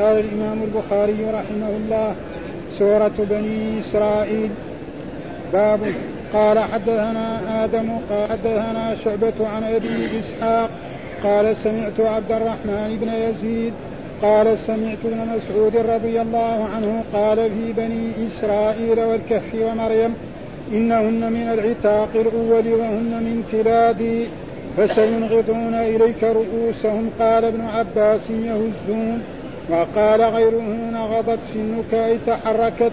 قال الإمام البخاري رحمه الله سورة بني إسرائيل. باب قال حدثنا آدم قال حدثنا شعبة عن أبي إسحاق قال سمعت عبد الرحمن بن يزيد قال سمعت ابن مسعود رضي الله عنه قال في بني إسرائيل والكهف ومريم إنهن من العتاق الأول وهن من تلادي فسينغضون إليك رؤوسهم قال ابن عباس يهزون. وقال غيره نغضت سنك أي تحركت.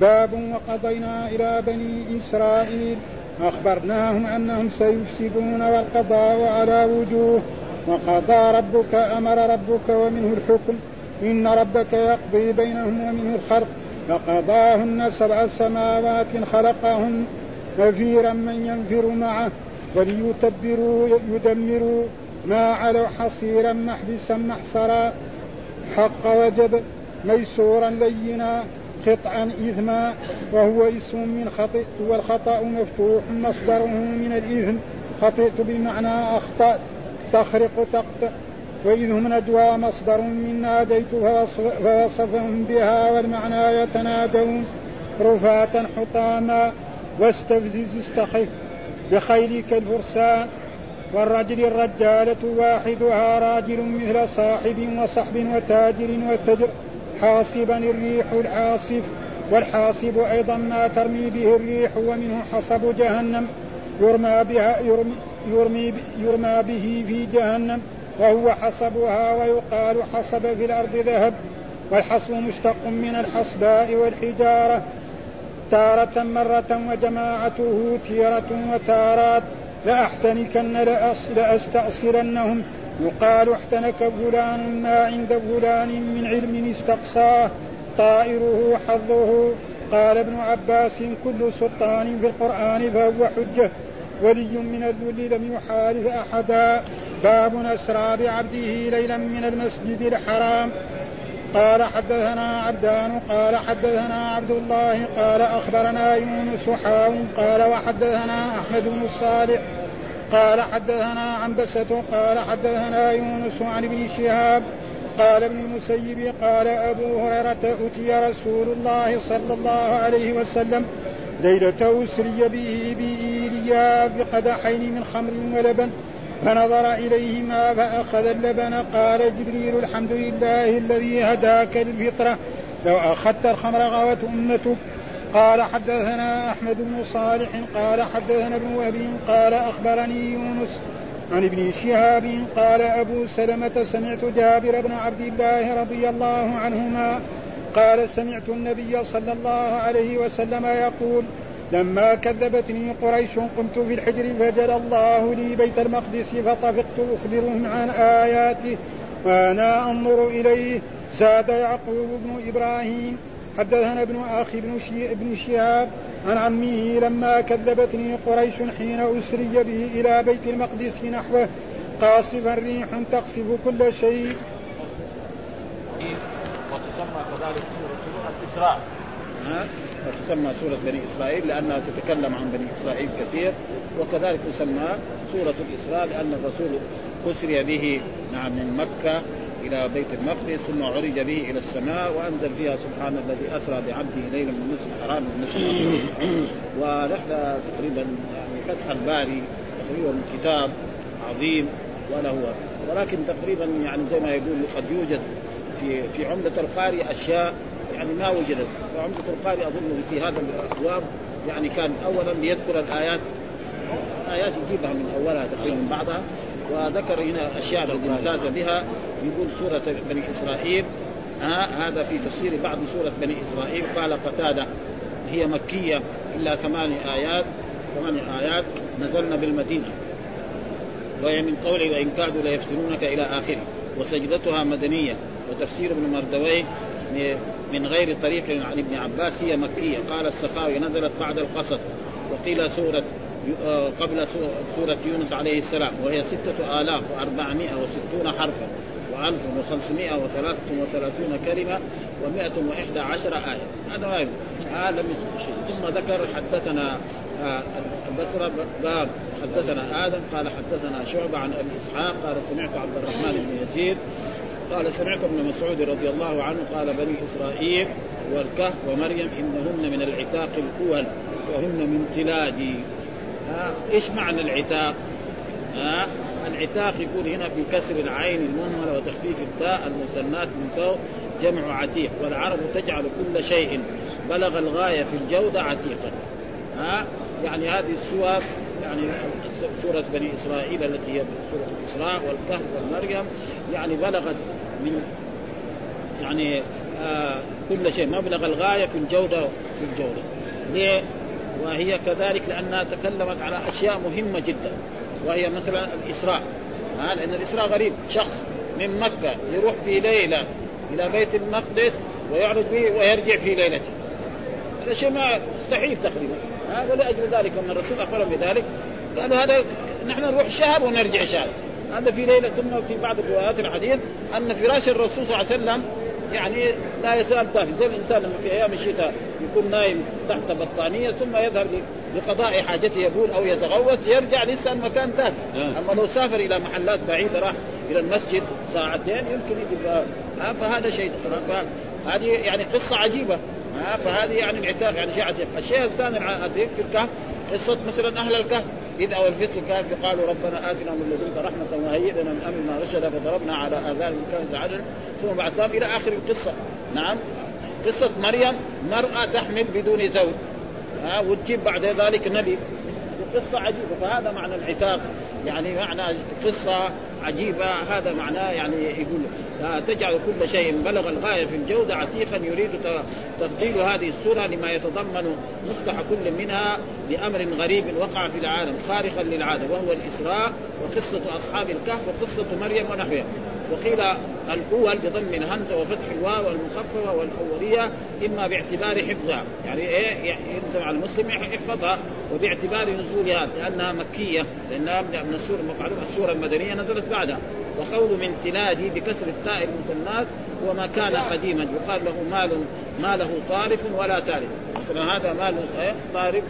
باب وقضينا إلى بني إسرائيل. أخبرناهم أنهم سيفسدون والقضاء على وجوه. وقضى ربك أمر ربك ومنه الحكم. إن ربك يقضي بينهم ومنه الخلق. فقضاهن سبع سماوات خلقهن نفيرا من ينفر معه. وليتبروا يدمروا ما علوا حصيرا محبسا محصرا. حق وجب ميسورا لينا قطعا إثما وهو اسم من خطئت والخطأ مفتوح مصدره من الإثم خطئت بمعنى أخطأت تخرق تقطع. وإذ هم نجوى مصدر من ناديت فوصفهم بها والمعنى يتنادون. رفاة حطاما واستفزز استخف. بخيلك الفرسان والرجل الرجالة واحدها راجل مثل صاحب وصحب وتاجر وتجر حاصبا الريح العاصف والحاصب أيضا ما ترمي به الريح ومنه حصب جهنم يرمى بها يرمي, يرمي, يرمى به في جهنم وهو حصبها ويقال حصب في الأرض ذهب والحصب مشتق من الحصباء والحجارة تارة مرة وجماعته تيرة وتارات. لأحتنكن لأستأصلنهم. يقال احتنك فلان ما عند فلان من علم استقصاه. طائره حظه قال ابن عباس كل سلطان في القرآن فهو حجة. ولي من الذل لم يحالف أحدا. باب أسرى بعبده ليلا من المسجد الحرام. قال حدثنا عبدان قال حدثنا عبد الله قال أخبرنا يونس حاو قال وحدثنا أحمد بن الصالح قال حدثنا عنبسة قال حدثنا يونس عن ابن شهاب قال ابن المسيب قال أبو هريرة أتي رسول الله صلى الله عليه وسلم ليلة أسري به بإيليا بقدحين من خمر ولبن فنظر إليهما فأخذ اللبن قال جبريل الحمد لله الذي هداك للفطرة. لو أخذت الخمر غوت أمتك. قال حدثنا أحمد بن صالح قال حدثنا ابن وهب قال أخبرني يونس عن ابن شهاب قال أبو سلمة سمعت جابر بن عبد الله رضي الله عنهما قال سمعت النبي صلى الله عليه وسلم يقول لما كذبتني قريش قمت في الحجر فجل الله لي بيت المقدس فطفقت أخبرهم عن اياته وأنا أنظر إليه. زاد يعقوب بن إبراهيم. حدثنا ابن أخي بن, ابن شهاب عن عمه. لما كذبتني قريش حين أسري به إلى بيت المقدس نحوه. قاصفا ريح تقصف كل شيء. وتسمى كذلك سورة الإسراء. وتسمى سورة بني إسرائيل لأنها تتكلم عن بني إسرائيل كثير وكذلك تسمى سورة الإسراء لأن الرسول أسري به نعم من مكة إلى بيت المقدس ثم عرج به إلى السماء وأنزل فيها سبحان الذي أسرى بعبده ليلا من المسجد الحرام من المسجد ونحن تقريبا يعني فتح الباري تقريبا كتاب عظيم وله ولكن تقريبا يعني زي ما يقول قد يوجد في في عمدة القاري أشياء يعني ما وجدت. فعمدة القاري اظن في هذا الأبواب يعني كان اولا ليذكر الآيات. آيات يجيبها من أولها تقريبا من بعضها. وذكر هنا أشياء التي امتاز بها. يقول سورة بني إسرائيل آه هذا في تفسير بعض سورة بني إسرائيل. قال قتادة هي مكية إلا ثمان آيات. ثمان آيات. نزلنا بالمدينة. وهي من قول وان كادوا ليفتنونك إلى آخره. وسجدتها مدنية. وتفسير ابن مردويه من غير طريق عن ابن عباس هي مكية. قال السخاوي نزلت بعد القصص وقيل سورة آه، قبل سورة يونس عليه السلام وهي ستة آلاف وأربعمائة وستون حرفا وألف وخمسمائة وثلاثة وثلاثون كلمة ومائة وإحدى عشر آية. هذا ما يقول. آه لم ثم ذكر حدثنا آه البصرة باب حدثنا آدم قال حدثنا شعبة عن أبي إسحاق قال سمعت عبد الرحمن بن يزيد قال سمعت ابن مسعود رضي الله عنه قال بني إسرائيل والكهف ومريم إنهن من العتاق الأول وهن من تلادي. إيش معنى العتاق؟ ها؟ العتاق يكون هنا بكسر العين المهمله وتخفيف التاء المثنات من فوق جمع عتيق والعرب تجعل كل شيء بلغ الغاية في الجودة عتيقا. ها؟ يعني هذه السور يعني سورة بني إسرائيل التي هي سورة الإسراء والكهف والمريم يعني بلغت من يعني آه كل شيء مبلغ الغاية في الجودة في الجودة. ليه؟ وهي كذلك لأنها تكلمت على أشياء مهمة جدا وهي مثلا الإسراء. ها لأن الإسراء غريب. شخص من مكة يروح في ليلة إلى بيت المقدس ويعرض به ويرجع في ليلته. هذا شيء ما مستحيل تقريبا. ها ولاجل ذلك لما الرسول اخبرهم بذلك. قالوا هذا نحن نروح شهر ونرجع شهر. هذا في ليلة ثم في بعض روايات الحديث أن فراش الرسول صلى الله عليه وسلم يعني لا يزال دافي. زي الإنسان لما في أيام الشتاء يكون نايم تحت بطانية ثم يذهب لقضاء حاجته يبول أو يتغوط يرجع لسه المكان دافي. آه. أما لو سافر إلى محلات بعيدة راح إلى المسجد ساعتين يمكن يجي فهذا شيء. هذه يعني قصة عجيبة. فهذه يعني العتاق يعني شيء عجيب الشيء الثاني العتيق في الكهف قصة مثلا أهل الكهف. أو الفتح الكهف قالوا ربنا آتنا من لدنك رحمة وهيئ لنا من أمرنا رشدا فضربنا على آذان الكهف عدل. ثم بعد ذلك إلى آخر القصة. نعم. قصة مريم مرأة تحمل بدون زوج. ها وتجيب بعد ذلك نبي. قصة عجيبة فهذا معنى العتاق. يعني معنى قصة عجيبة هذا معناه يعني يقول تجعل كل شيء بلغ الغاية في الجودة عتيقا يريد تفضيل هذه السورة لما يتضمن مفتح كل منها لأمر غريب وقع في العالم خارقا للعادة وهو الإسراء وقصة أصحاب الكهف وقصة مريم ونحوها وقيل الأول بضم الهمزة وفتح الواو المخففه والأولية إما باعتبار حفظها. يعني إيه؟ يلزم على المسلم يحفظها وباعتبار نزولها لأنها مكية لأنها من السوره المعلومه السورة المدنية نزلت بعدها وقول من تلادي بكسر التاء المثنات هو ما كان قديما. يقال له مال ما له طارف ولا تارف. مثلا هذا مال؟ طارف.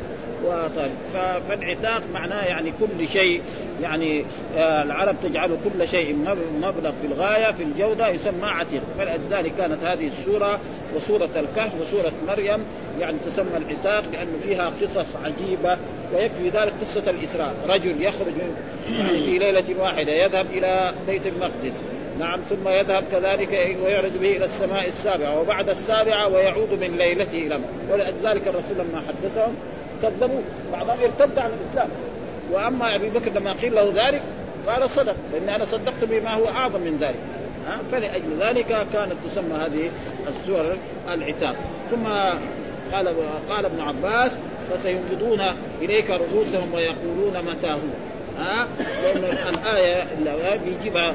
فالعتاق معناه يعني كل شيء يعني آه، العرب تجعل كل شيء مبلغ في الغاية في الجودة يسمى عتيق. فلذلك كانت هذه السورة وسورة الكهف وسورة مريم يعني تسمى العتاق لأن فيها قصص عجيبة ويكفي ذلك قصة الإسراء. رجل يخرج يعني في ليلة واحدة يذهب إلى بيت المقدس. نعم ثم يذهب كذلك ويعرج به إلى السماء السابعة وبعد السابعة ويعود من ليلته إلى ولذلك الرسول لما حدثهم كذبوه بعضهم ارتد عن الإسلام. وأما أبي بكر لما قيل له ذلك قال صدق لأن أنا صدقت بما هو أعظم من ذلك. فلأجل ذلك كانت تسمى هذه السور العتاب ثم قال قال ابن عباس فسينبضون إليك رؤوسهم ويقولون متى هو؟ ها؟ لأن الآية بيجيبها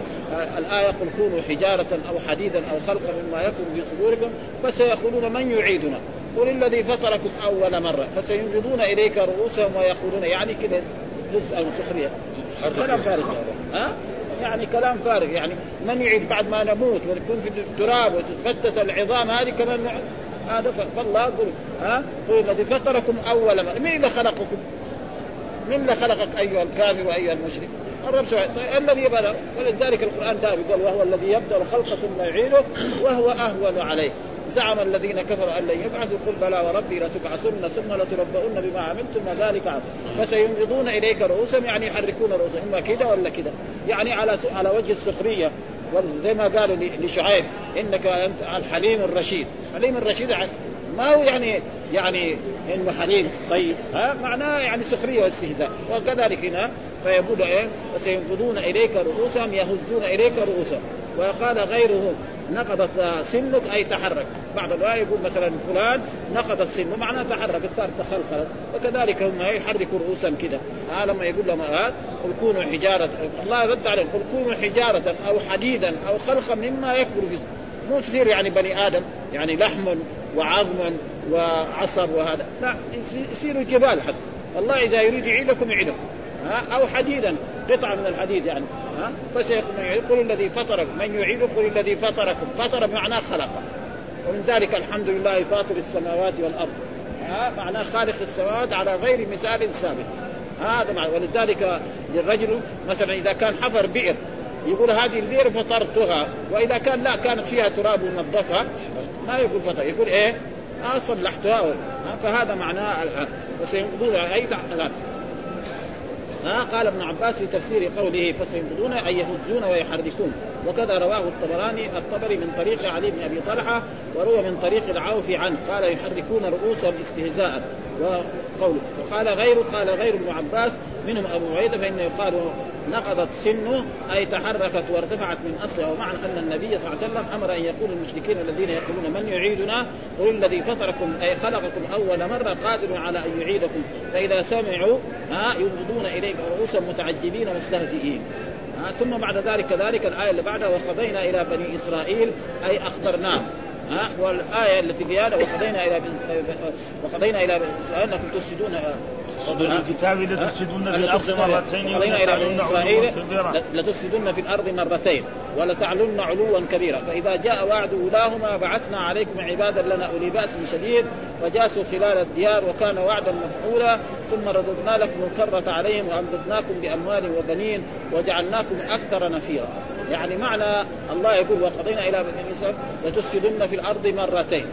الآية قل كونوا حجارة أو حديدا أو خلقا مما يكون في صدوركم فسيقولون من يعيدنا. قل الذي فطركم أول مرة فسينبضون إليك رؤوسهم ويقولون يعني كذا جزء سخرية. كلام فارغ. ها؟ يعني كلام فارغ. يعني من يعيد بعد ما نموت ونكون في التراب وتتفتت العظام هذه كمان هذا فالله يقول ها؟ هو الذي فطركم أول مرة. مين اللي خلقكم؟ مين اللي خلقك أيها الكافر وأيها المشرك؟ الرب سبحانه الذي بدا ولذلك القرآن دائما يقول وهو الذي يبدأ الخلق ثم يعيده وهو أهون عليه. زعم الذين كفروا أن لن يبعثوا قل بلى وربي لتبعثن ثم لتربؤن بما عملتم وذلك عظيم فسينغضون إليك رؤوسهم يعني يحركون رؤوسهم. اما كذا ولا كذا يعني على على وجه السخرية. زي ما قالوا لشعيب إنك أنت الحليم الرشيد. الحليم الرشيد ما هو يعني يعني إنه حليم. طيب ها؟ معناه يعني سخرية واستهزاء. وكذلك هنا فيقول إيه؟ فسينقضون إليك رؤوسهم يهزون إليك رؤوسهم. وقال غيره نقضت سنك أي تحرك. بعض الرواية يقول مثلا فلان نقضت سنه معناه تحركت صارت تخلخلت. وكذلك هم يحركوا رؤوسهم كذا آه لما يقول لهم آه قل كونوا حجارة الله رد عليهم قل كونوا حجارة أو حديدا أو خلقا مما يكبر في مو تصير يعني بني آدم يعني لحم وعظم وعصب وهذا. لا يصيروا جبال حتى. الله إذا يريد يعيدكم يعيدكم. ها أو حديدا قطعة من الحديد يعني. ها؟ فسيقول من يعيد قل الذي فطركم. من يعيد قل الذي فطركم. فطر بمعناه خلق. ومن ذلك الحمد لله فاطر السماوات والأرض. ها؟ معناه خالق السماوات على غير مثال سابق. هذا معنى. ولذلك للرجل مثلا إذا كان حفر بئر يقول هذه البئر فطرتها. وإذا كان لا كانت فيها تراب ونظفها ما يقول فطر. يقول إيه؟ آه صلحتها. فهذا معناه وسينقضون اي ها؟ قال ابن عباس في تفسير قوله فسينقضون أي يهزون ويحركون وكذا رواه الطبراني الطبري من طريق علي بن أبي طلحة وروى من طريق العوف عنه. قال يحركون رؤوسهم استهزاء. وقوله. وقال غيره قال غير ابن عباس منهم أبو عبيده فإنه يقال نقضت سنه أي تحركت وارتفعت من أصلها ومعنى أن النبي صلى الله عليه وسلم أمر أن يقول المشركين الذين يقولون من يعيدنا؟ قل الذي فطركم أي خلقكم أول مرة قادر على أن يعيدكم. فإذا سمعوا ها ينبضون إليك رؤوسا متعجبين مستهزئين. ثم بعد ذلك كذلك الآية اللي بعدها وقضينا إلى بني إسرائيل أي اخبرناهم ها والآية التي فيها وقضينا إلى وقضينا اسرائيل انكم تفسدون الكتاب لتفسدن في الأرض مرتين إلى بني إسرائيل لتفسدن في الأرض مرتين ولتعلن علوا كبيرا. فإذا جاء وعد أولاهما بعثنا عليكم عبادا لنا أولي بأس شديد فجاسوا خلال الديار وكان وعدا مفعولا ثم رددنا لكم الكرة عليهم وأمددناكم بأموال وبنين وجعلناكم أكثر نفيرا. يعني معنى الله يقول وقضينا إلى بني إسرائيل لتفسدن في الأرض مرتين.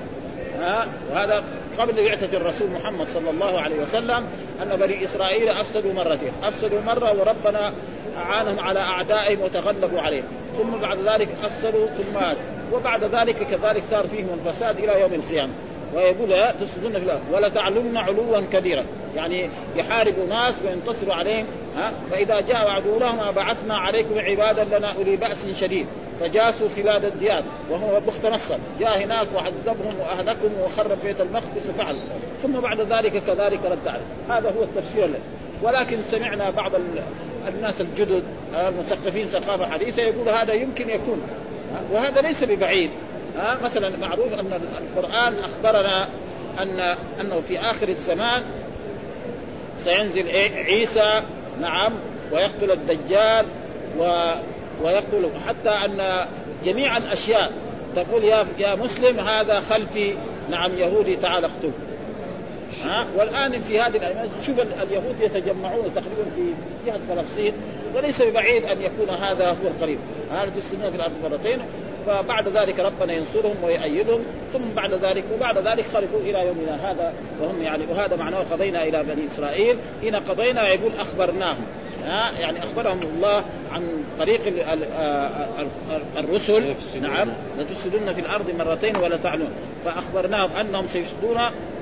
ها؟ وهذا قبل بعثة الرسول محمد صلى الله عليه وسلم أن بني إسرائيل أفسدوا مرتين. أفسدوا مرة وربنا أعانهم على أعدائهم وتغلبوا عليهم. ثم بعد ذلك أفسدوا ثم وبعد ذلك كذلك صار فيهم الفساد إلى يوم القيامة. ويقول تفسدون في الأرض ولا تعلن علوا كبيرا. يعني يحاربوا ناس وينتصروا عليهم ها؟ فإذا جاء عدوهم بعثنا عليكم عبادا لنا أولي بأس شديد. فجاسوا خلال الديار وهو بخت نصر جاء هناك وعذبهم وأهلكهم وخرب بيت المقدس وفعل ثم بعد ذلك كذلك رد عليه. هذا هو التفسير له. ولكن سمعنا بعض الناس الجدد المثقفين ثقافة حديثة يقول هذا يمكن يكون. وهذا ليس ببعيد. مثلا معروف أن القرآن أخبرنا ان أنه في آخر الزمان سينزل إيه؟ عيسى نعم ويقتل الدجال و ويقتل حتى أن جميع الأشياء تقول يا يا مسلم هذا خلفي نعم يهودي تعال اقتله ها؟ والآن في هذه الأيام شوف اليهود يتجمعون تقريبا في جهة فلسطين وليس ببعيد أن يكون هذا هو القريب. هذا السنة في الأرض مرتين. فبعد ذلك ربنا ينصرهم ويؤيدهم ثم بعد ذلك وبعد ذلك خلقوا إلى يومنا هذا وهم يعني وهذا معناه قضينا إلى بني إسرائيل. هنا قضينا يقول أخبرناهم. ها يعني أخبرهم الله عن طريق الرسل. نعم. لتفسدن في الأرض مرتين ولا تعلون فأخبرناهم أنهم سيفسدون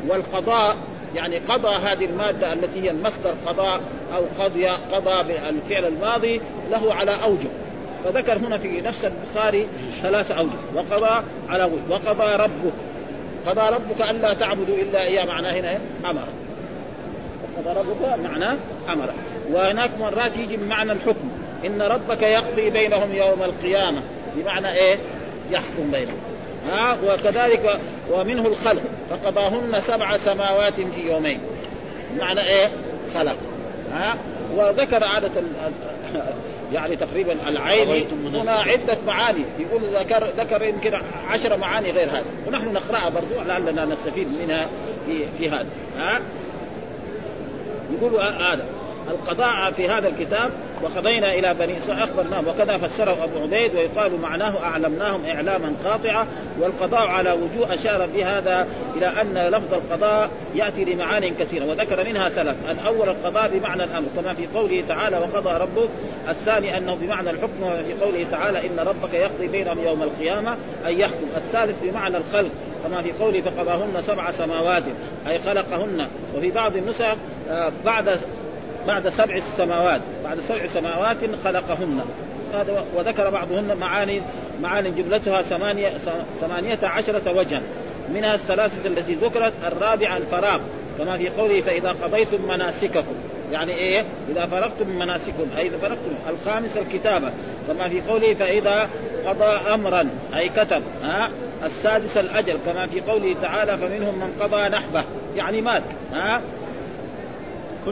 والقضاء يعني قضى هذه المادة التي هي المصدر قضاء أو قضي قضى بالفعل الماضي له على أوجه. فذكر هنا في نفس البخاري ثلاث أوجه. وقضى على وجه وقضى ربك. قضى ربك ألا تعبدوا إلا إياه. معناه هنا إيه؟ أمر. قضى ربك معناه أمر وهناك مرات يجي بمعنى الحكم. إن ربك يقضي بينهم يوم القيامة. بمعنى إيه؟ يحكم بينهم. ها؟ وكذلك ومنه الخلق. فقضاهن سبع سماوات في يومين. معنى إيه؟ خلق. ها؟ وذكر عادة يعني تقريبا العين. هنا عدة معاني. يقول ذكر ذكر يمكن عشر معاني غير هذا ونحن نقرأها برضو لعلنا نستفيد منها في, في هذا ها؟ يقول هذا القضاء في هذا الكتاب وقضينا إلى بني إسرائيل أخبرناهم وكذا فسره أبو عبيد ويقال معناه أعلمناهم إعلاما قاطعا والقضاء على وجوه أشار بهذا إلى أن لفظ القضاء يأتي لمعان كثيرة وذكر منها ثلاث الأول القضاء بمعنى الأمر كما في قوله تعالى وقضى ربك الثاني أنه بمعنى الحكم وفي قوله تعالى إن ربك يقضي بينهم يوم القيامة أي يحكم الثالث بمعنى الخلق. كما في قوله فقضاهن سبع سماوات أي خلقهن. وفي بعض النسخ آه، بعد بعد سبع سماوات بعد سبع سماوات خلقهن. هذا وذكر بعضهن معاني معاني جملتها ثمانية ثمانية عشرة وجها. منها الثلاثة التي ذكرت الرابعة الفراغ. كما في قوله فإذا قضيتم مناسككم. يعني إيه؟ إذا فرغتم من مناسككم أي إذا فرغتم. الخامس الكتابة. كما في قوله فإذا قضى أمرا أي كتب. ها؟ السادس الأجل كما في قوله تعالى فمنهم من قضى نحبه. يعني مات ها؟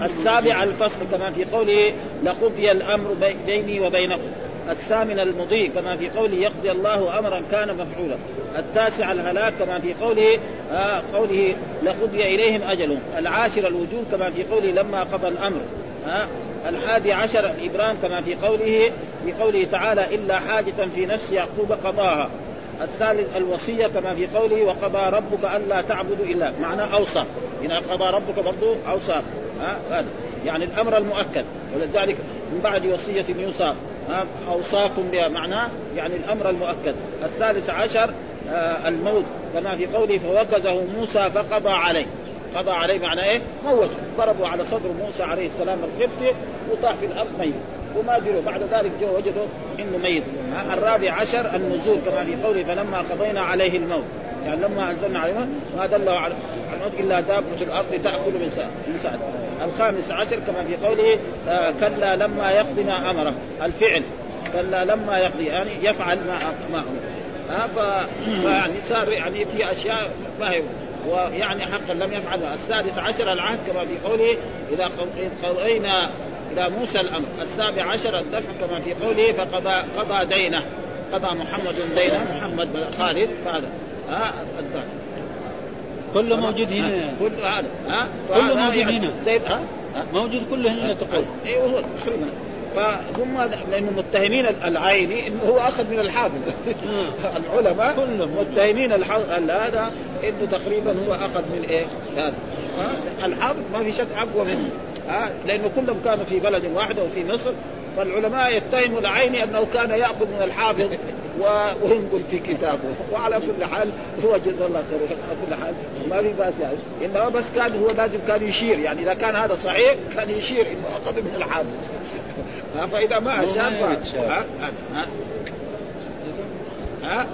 السابع الفصل كما في قوله لقضي الأمر بيني وبينكم. الثامن المضي كما في قوله يقضي الله أمرا كان مفعولا. التاسع الهلاك كما في قوله آه قوله لقضي إليهم أجلهم. العاشر الوجوب كما في قوله لما قضى الأمر. آه الحادي عشر الإبرام كما في قوله في قوله تعالى إلا حاجة في نفس يعقوب قضاها. الثالث الوصية كما في قوله وقضى ربك ألا تعبدوا إلا معنى أوصى. إن قضى ربك برضو أوصى. هذا. يعني الأمر المؤكد. ولذلك من بعد وصية يوصى أوصاكم بها معناه يعني الأمر المؤكد. الثالث عشر آه الموت. كما في قوله فوكزه موسى فقضى عليه. قضى عليه معنى إيه؟ موته. ضربوا على صدر موسى عليه السلام القبطي وطاح في الأرض ميت. وما دروا بعد ذلك جو وجدوا إنه ميت. الرابع عشر النزول كما في قوله فلما قضينا عليه الموت. يعني لما أنزلنا عليه الموت ما دله على الموت إلا دابة الأرض تاكل من سعد. الخامس عشر كما في قوله آه كلا لما يقضي ما امره الفعل كلا لما يقضي يعني يفعل ما ما أمر. ها فيعني صار يعني في أشياء فهم ويعني حقا لم يفعل السادس عشر العهد كما في قوله إذا قضينا إلى موسى الأمر. السابع عشر الدفع كما في قوله فقضى قضى دينه. قضى محمد دينه. محمد خالد. فهذا. ها؟ الدفع. كله موجود هنا. كل هذا. ها؟ كله موجود يعني هنا. زيد ها؟ موجود كله هنا تقول أيوه هو تقريبا فهم لأنه متهمين العيني إنه هو أخذ من الحافظ. العلماء كلهم. متهمين هذا إنه تقريبا هو أخذ من إيه؟ هذا. الحافظ ما في شك أقوى منه. لأنه كلهم كانوا في بلد واحد وفي مصر فالعلماء يتهموا العيني أنه كان يأخذ من الحافظ وينقل في كتابه. وعلى كل حال هو جزا الله خير على كل حال ما في بأس يعني. إنما بس كان هو لازم كان يشير يعني إذا كان هذا صحيح كان يشير إنه أخذ من الحافظ. فإذا ما أشار ها؟ ها؟ ها؟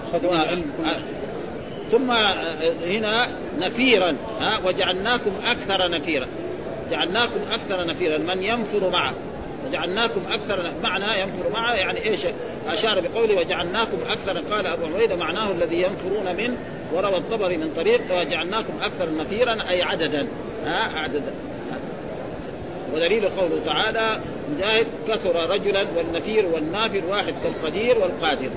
ها؟ ثم هنا نفيرا ها؟ وجعلناكم أكثر نفيرا. جعلناكم أكثر نفيرا. من ينفر معه؟ وجعلناكم أكثر معنى ينفر معه يعني إيش؟ أشار بقوله وجعلناكم أكثر. قال أبو عبيده معناه الذي ينفرون منه وروى الطبري من طريق وجعلناكم أكثر نفيرا أي عددا. ها؟ عددا. ودليل قوله تعالى مجاهد كثر رجلا والنفير والنافر واحد كالقدير والقادر.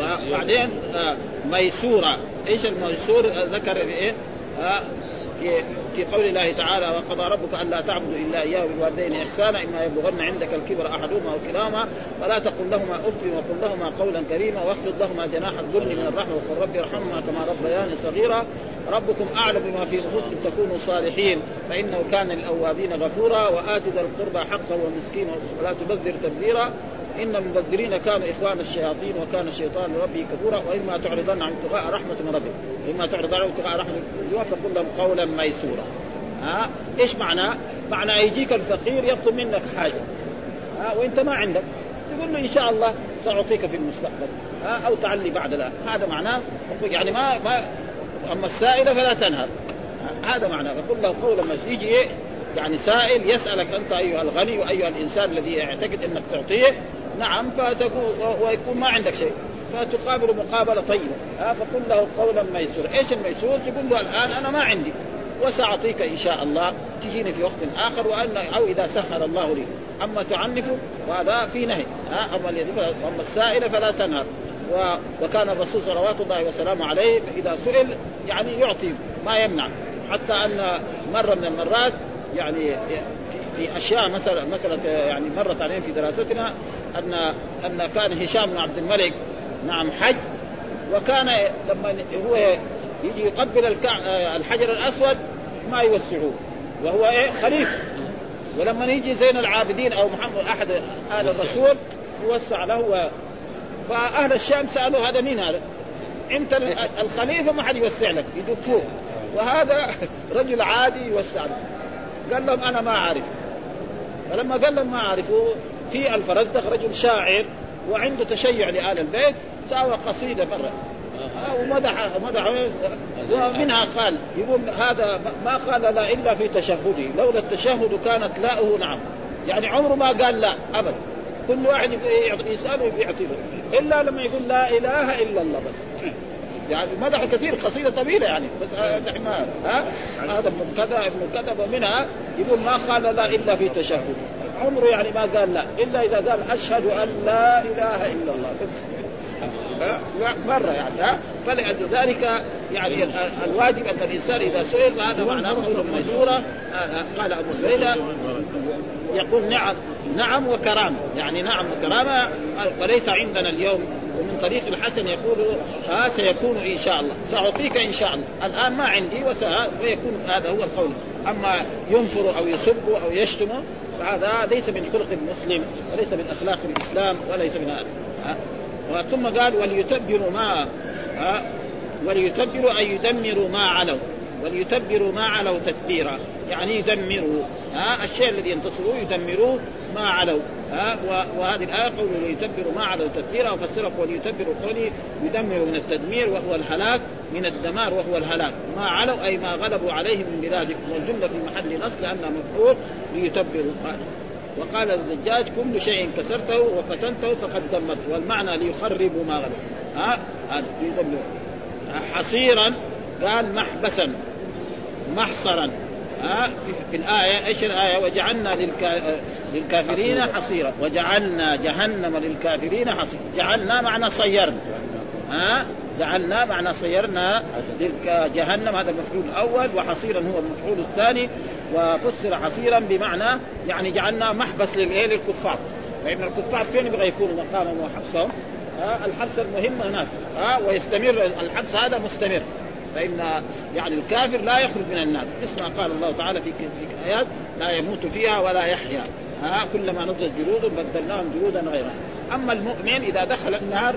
وبعدين آه ميسورة. إيش الميسور؟ ذكر إيه؟ آه في في قول الله تعالى وقضى ربك ألا تعبدوا إلا إياه وبالوالدين إحسانا إما يبلغن عندك الكبر أحدهما أو كلاهما فلا تقل لهما أف وقل لهما قولا كريما واخفض لهما جناح الذل من الرحمة وقل رب ارحمهما كما ربياني صغيرا ربكم أعلم بما في نفوسكم تكونوا صالحين فإنه كان للأوابين غفورا وآت ذا القربى حقه والمسكين ولا تبذر تبذيرا إن المبذرين كانوا إخوان الشياطين وكان الشيطان لربه كفورا وإما تعرضن عن ابتغاء رحمة من ربك واما تعرضن عن ابتغاء رحمة فقل لهم قولا ميسورا. ها؟ إيش معناه؟ معنى يجيك الفقير يطلب منك حاجة. ها؟ وإنت ما عندك. تقول له إن شاء الله سأعطيك في المستقبل. ها؟ أو تعلي بعد الان هذا معناه يعني ما ما أما السائل فلا تنهر. هذا معناه. فقل له قولا ميسورا يجي؟ يعني سائل يسألك أنت أيها الغني وأيها الإنسان الذي يعتقد إنك تعطيه نعم فتكون ويكون ما عندك شيء. فتقابل مقابلة طيبة. ها فقل له قولا ميسورا. إيش الميسور؟ تقول له الآن أنا ما عندي. وسأعطيك إن شاء الله. تجيني في وقت آخر وان أو إذا سهل الله لي. أما تعنف وهذا في نهي. ها أما أما السائل فلا تنهر. و... وكان الرسول صلوات الله وسلامه عليه إذا سئل يعني يعطي ما يمنع. حتى أن مرة من المرات يعني في أشياء مثلا مثلا يعني مرت علينا في دراستنا ان أن كان هشام بن عبد الملك نعم حج وكان لما هو يجي يقبل. الحجر الأسود ما يوسعوه وهو إيه خليفة ولما يجي زين العابدين أو محمد أحد آل الرسول يوسع له. فأهل الشام سالوا هذا مين هذا؟ أنت الخليفة ما حد يوسع لك يدفوه وهذا رجل عادي يوسع له قال لهم أنا ما أعرف. فلما قال لهم ما أعرفه في الفرزدق رجل شاعر وعنده تشيع لآل البيت ساوى قصيدة مرة. ومدح مدح ومنها قال يقول هذا ما قال لا إلا في تشهده لولا التشهد كانت لاؤه نعم. يعني عمره ما قال لا ابدا كل واحد يسأله يعطيه. إلا لما يقول لا إله إلا الله بس. يعني مدح كثير قصيدة طويلة يعني بس حمار ها؟ هذا ابن كذا ابن كذا ومنها يقول ما قال لا إلا في تشهد. عمره يعني ما قال لا إلا إذا قال أشهد أن لا إله إلا الله. بس مرة يعني ها؟ فلأجل ذلك يعني الواجب أن الإنسان إذا سئل فهذا معناه قول ميسورة قال أبو هريرة يقول نعم نعم وكرامة يعني نعم وكرامة وليس عندنا اليوم ومن طريق الحسن يقول ها سيكون إن شاء الله سأعطيك إن شاء الله الآن ما عندي ويكون هذا هو القول أما ينفر أو يسب أو يشتم فهذا ليس من خلق المسلم وليس من أخلاق الإسلام وليس من هذا ثم قال وليتبروا ما وليتبروا أي يدمروا ما علوا وليتبروا ما علوا تدبيرا. يعني يدمروا ها الشيء الذي ينتصروه يدمروه ما علوا ها وهذه الآية قول ليتبروا ما علوا تدبيرا وفسره وليتبروا قولي يدمروا من التدمير وهو الهلاك من الدمار وهو الهلاك. ما علوا أي ما غلبوا عليه من بلادكم والجمله في محل نص لانها مفعول ليتبروا. وقال الزجاج كل شيء كسرته وفتنته فقد دمرته والمعنى ليخربوا ما غلبوا ها؟ هذا حصيرا قال محبسا محصرا. ها؟ في الآية إيش الآية؟ وجعلنا للكا... للكافرين حصيرا. وجعلنا جهنم للكافرين حصيرا. جعلنا معنى صيرنا ها؟ جعلنا معنى صيرنا جهنم هذا المفعول الأول وحصيرا هو المفعول الثاني وفسر حصيرا بمعنى يعني جعلنا محبس للإيه؟ للكفار. فإن الكفار فين يبغى يكونوا مقامهم وحبسهم؟ ها الحبس المهم هناك. ها ويستمر الحبس هذا مستمر. فإن يعني الكافر لا يخرج من النار. اسمع قال الله تعالى في في آيات لا يموت فيها ولا يحيا. ها كلما نضجت جلود بدلناهم جلودا غيرها أما المؤمن إذا دخل النار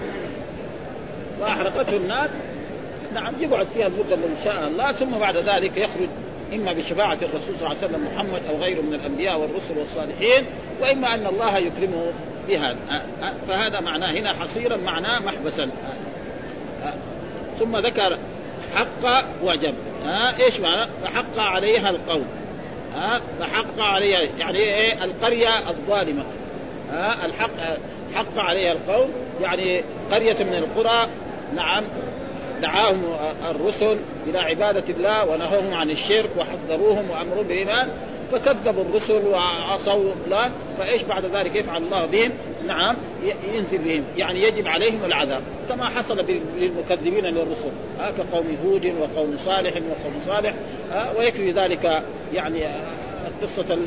وأحرقته النار نعم يقعد فيها المدة التي شاء الله. ثم بعد ذلك يخرج إما بشفاعة الرسول صلى الله عليه وسلم محمد أو غيره من الأنبياء والرسل والصالحين وإما أن الله يكرمه بهذا. فهذا معناه هنا حصيرا معناه محبسا. ثم ذكر حق وجب. ها إيش معنى؟ فحق عليها القول. ها فحق عليها يعني إيه؟ القرية الظالمة. ها الحق حق عليها القول يعني قرية من القرى نعم دعاهم الرسل إلى عبادة الله ونهوهم عن الشرك وحذروهم وامرهم بالإيمان فكذبوا الرسل وعصوا الله فإيش بعد ذلك يفعل الله بهم؟ نعم ينزل بهم يعني يجب عليهم العذاب كما حصل للمكذبين للرسل آه كقوم هود وقوم صالح وقوم صالح آه ويكفي ذلك يعني قصة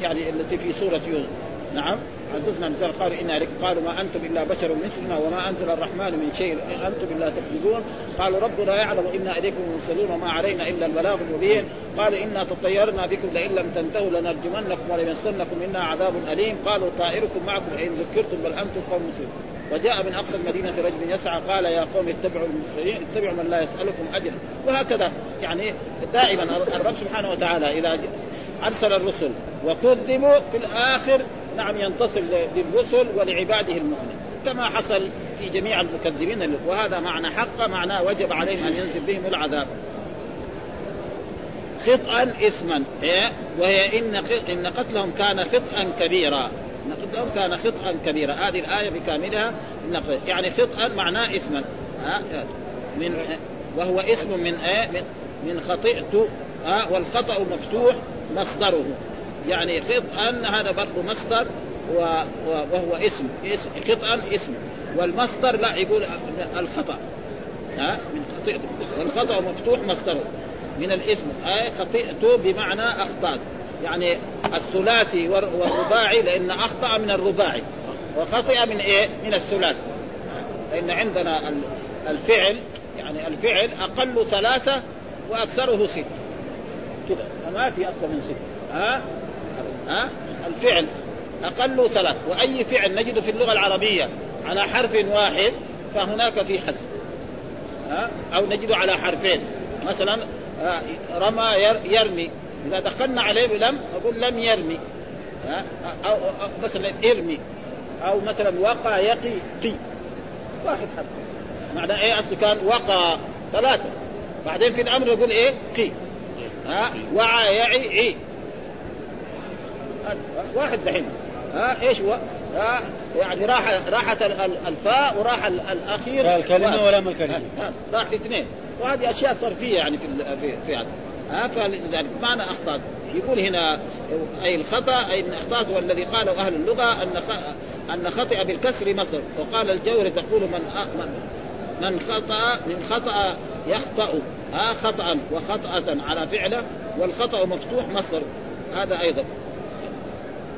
يعني التي في سورة يونس نعم. عززنا نزل قالوا لك قالوا ما أنتم إلا بشر مثلنا وما أنزل الرحمن من شيء. إن أنتم إلا تكذبون. قالوا ربنا يعلم إنا إليكم مرسلون وما علينا إلا البلاغ المبين. قالوا إنا تطيرنا بكم لئن لم تنتهوا لنرجمنكم وليمسنكم منا عذاب أليم. قالوا طائركم معكم إن ذكرتم بل أنتم قوم مسلمون. وجاء من أقصى المدينة رجل يسعى قال يا قوم اتبعوا المرسلين. اتبعوا من لا يسألكم أجرا. وهكذا. يعني دائما الرب سبحانه وتعالى إذا أرسل الرسل وكذبوا في الآخر نعم ينتصر للرسل ولعباده المؤمنين. كما حصل في جميع المكذبين. وهذا معنى حق معناه وجب عليهم أن ينزل بهم العذاب. خطأ إثما. إيه؟ وهي إن إن قتلهم كان خطأ كبيرا. إن قتلهم كان خطأ كبيرا. هذه الآية بكاملها. إن يعني خطأ معناه إثما. من وهو اسم من إيه؟ من, من خطئت. والخطأ مفتوح. مصدره. يعني خطأ هذا برضه مصدر وهو اسم. خطأ اسم. والمصدر لا يقول الخطأ. ها؟ من خطئت والخطأ مفتوح مصدره. من الاسم. أي خطئت بمعنى أخطأت. يعني الثلاثي والرباعي لأن أخطأ من الرباعي. وخطئ من إيه؟ من الثلاثي. لأن عندنا الفعل يعني الفعل أقل ثلاثة وأكثره ست كده ما في أكثر من ست ها؟ ها؟ الفعل أقل ثلاث. وأي فعل نجد في اللغة العربية على حرف واحد فهناك في حذف. ها؟ أو نجده على حرفين. مثلا رمى يرمي. إذا دخلنا عليه بلم أقول لم يرمي. ها؟ أو مثلا ارمي. أو مثلا وقى يقي قي. واحد حرف. معنى إيه؟ أصله كان وقى ثلاثة. بعدين في الأمر يقول إيه؟ قي. ها وعى يعي عي واحد دحين. ها إيش هو؟ ها يعني راح راحت الفاء وراح الأخير. الكلمة ولا ما الكلمة. راح اثنين. وهذه أشياء صرفية يعني في في في هذا. ها فلذلك معنى أخطأت. يقول هنا أي الخطأ أي أخطأت والذي قاله أهل اللغة أن أن خطئ بالكسر مصدر. وقال الجوري تقول من من من خطأ من خطأ يخطأ. ها خطأ وخطأة على فعله والخطأ مفتوح مصدر. هذا أيضا.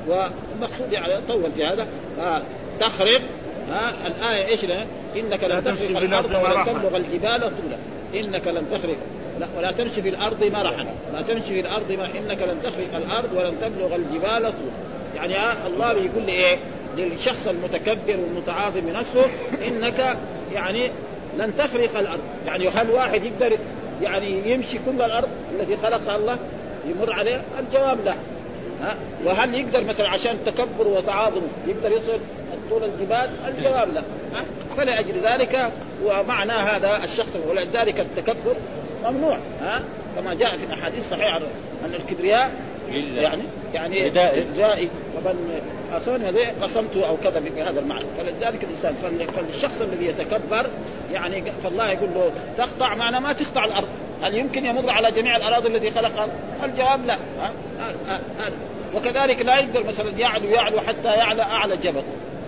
والمقصود يعني طول في هذا آه تخرق ها الآية إيش إنك لن تخرق الأرض ولن تبلغ الجبال طولا. إنك لن تخرق لا ولا تمشي في الأرض مرحا لا تمشي في الأرض مرحا إنك لن تخرق الأرض ولن تبلغ الجبال طولا. يعني الله بيقول لي إيه؟ للشخص المتكبر والمتعاظم بنفسه إنك يعني لن تخرق الأرض. يعني هل واحد يقدر يعني يمشي كل الأرض التي خلقها الله يمر عليه الجواب لا. ها؟ وهل يقدر مثلا عشان تكبر وتعاظم يقدر يصل طول الجبال؟ الجواب لا. ها؟ فلأجل ذلك ومعنى هذا الشخص ولذلك التكبر ممنوع. ها؟ كما جاء في الأحاديث الصحيحة أن الكبرياء يعني يعني جائي طبعا أصلا قسمته أو كذا بهذا المعنى فلذلك الإنسان فالشخص الذي يتكبر يعني فالله يقول له تقطع معنى ما تقطع الأرض هل يمكن يمر على جميع الأراضي التي خلقها؟ الجواب لا ها؟ ها؟ ها؟ وكذلك لا يقدر مثلا يعلو يعلو حتى يعلى أعلى جبل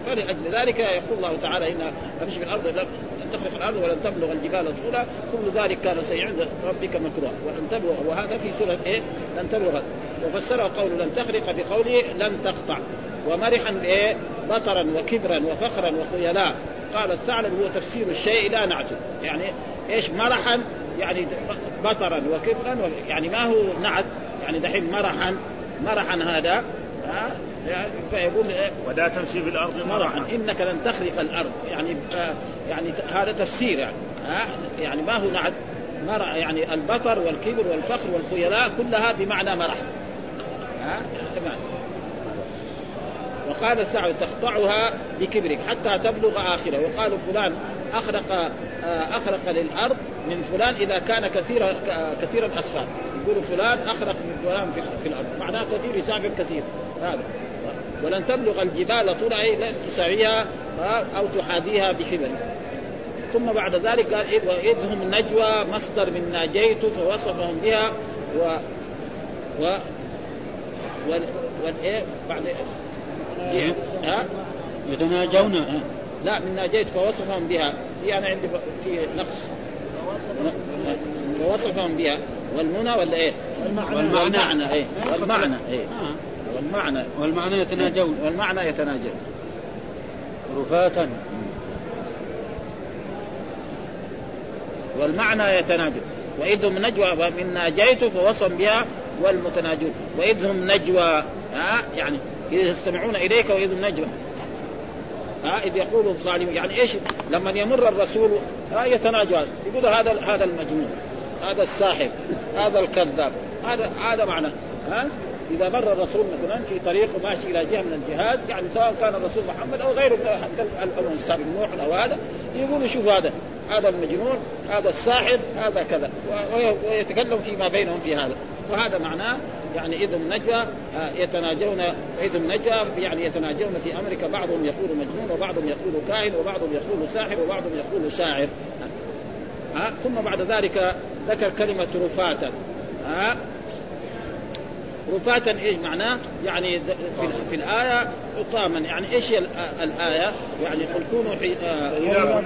فلأجل ذلك يقول الله تعالى إن تمشي في الأرض لن تخرق الأرض ولن تبلغ الجبال طولا كل ذلك كان سيء عند ربك مكروه ولن تبلغ وهذا في سورة إيه لن تبلغ وفسره قوله لن تخرق بقوله لن تقطع. ومرحا إيه بطرا وكبرا وفخرا وخيلاء قال الثعلب هو تفسير الشيء لا نعته يعني إيش مرحا؟ يعني بطرا وكبرا يعني ما هو نعت يعني دحين مرحا مرحا هذا ها؟ يعني فيقول ولا تمشي في الأرض مرحا. إنك لن تخرق الأرض. يعني آه يعني هذا تفسير يعني ها؟ يعني ما هو نعت مرح يعني البطر والكبر والفخر والخيلاء كلها بمعنى مرح ها؟ وقال السعد تقطعها بكبرك حتى تبلغ آخره. وقال فلان أخرق أخرق للأرض من فلان إذا كان كثير كثير الاسفار يقول فلان أخرق من فلان في الأرض. معناه كثير يسافر كثير. هذا. ولن تبلغ الجبال طول اي لن تساويها أو تحاذيها بكبر ثم بعد ذلك قال إيه واذ هم نجوى مصدر من ناجيت فوصفهم بها و و والإيه؟ بعد ها؟ يتناجون لا من ناجيت فوصفهم بها. في أنا عندي في نقص. فوصفهم بها. والمنى ولا إيه؟ والمعنى. والمعنى إيه؟ والمعنى إيه؟ والمعنى. والمعنى يتناجون. والمعنى يتناجون. رفاتا. والمعنى يتناجون. وإذ هم نجوى من ناجيت فوصم بها. والمتناجون. وإذ هم نجوى. ها؟ يعني يستمعون إليك وإذ هم نجوى. ها؟ إذ يقول الظالم يعني إيش؟ لما يمر الرسول ها؟ يتناجى. يقول هذا هذا المجنون. هذا الساحر. هذا الكذاب. هذا هذا معنى ها؟ إذا مر الرسول مثلا في طريق وماشي إلى جهة من الجهاد يعني سواء كان الرسول محمد أو غيره حتى الامم السابق نوح أو هذا يقولوا شوف هذا. هذا المجنون هذا الساحر هذا كذا. ويتكلم فيما بينهم في هذا. وهذا معناه يعني اذ نجوى يتناجون اذ نجوى يعني يتناجون في أمريكا. بعضهم يقول مجنون وبعضهم يقول كاهن وبعضهم يقول ساحر وبعضهم يقول شاعر. ها ثم بعد ذلك ذكر كلمة رفاتا. ها رفاتا إيش معناه؟ يعني في, في الآية حطاما يعني إيش هي الآية؟ يعني قل كونوا حي... آه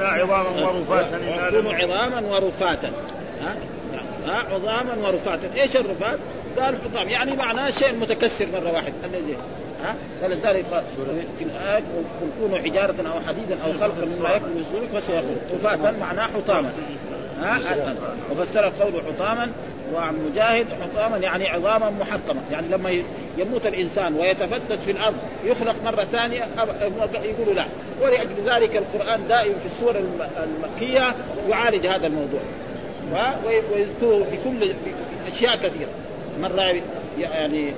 عظاما ورفاتا كونوا عظاما ورفاتا. ها؟ ها؟ عظاما ورفاتا. إيش الرفات؟ قال حطام. يعني معناه شيء متكسر مرة واحدة الذي ها؟ فلذلك في الآية قل كونوا حجارة أو حديدا أو خلقا مما يكون من صدورك فسيقول. رفاتا معناه حطاما. ها؟ وفسر قوله حطاما. وعن مجاهد حطاما يعني عظاما محطمة. يعني لما يموت الإنسان ويتفتت في الأرض يخلق مرة ثانية يقولوا لا. ولأجل ذلك القرآن دائما في السور المكية يعالج هذا الموضوع. ويذكره بكل أشياء كثيرة. مرة يعني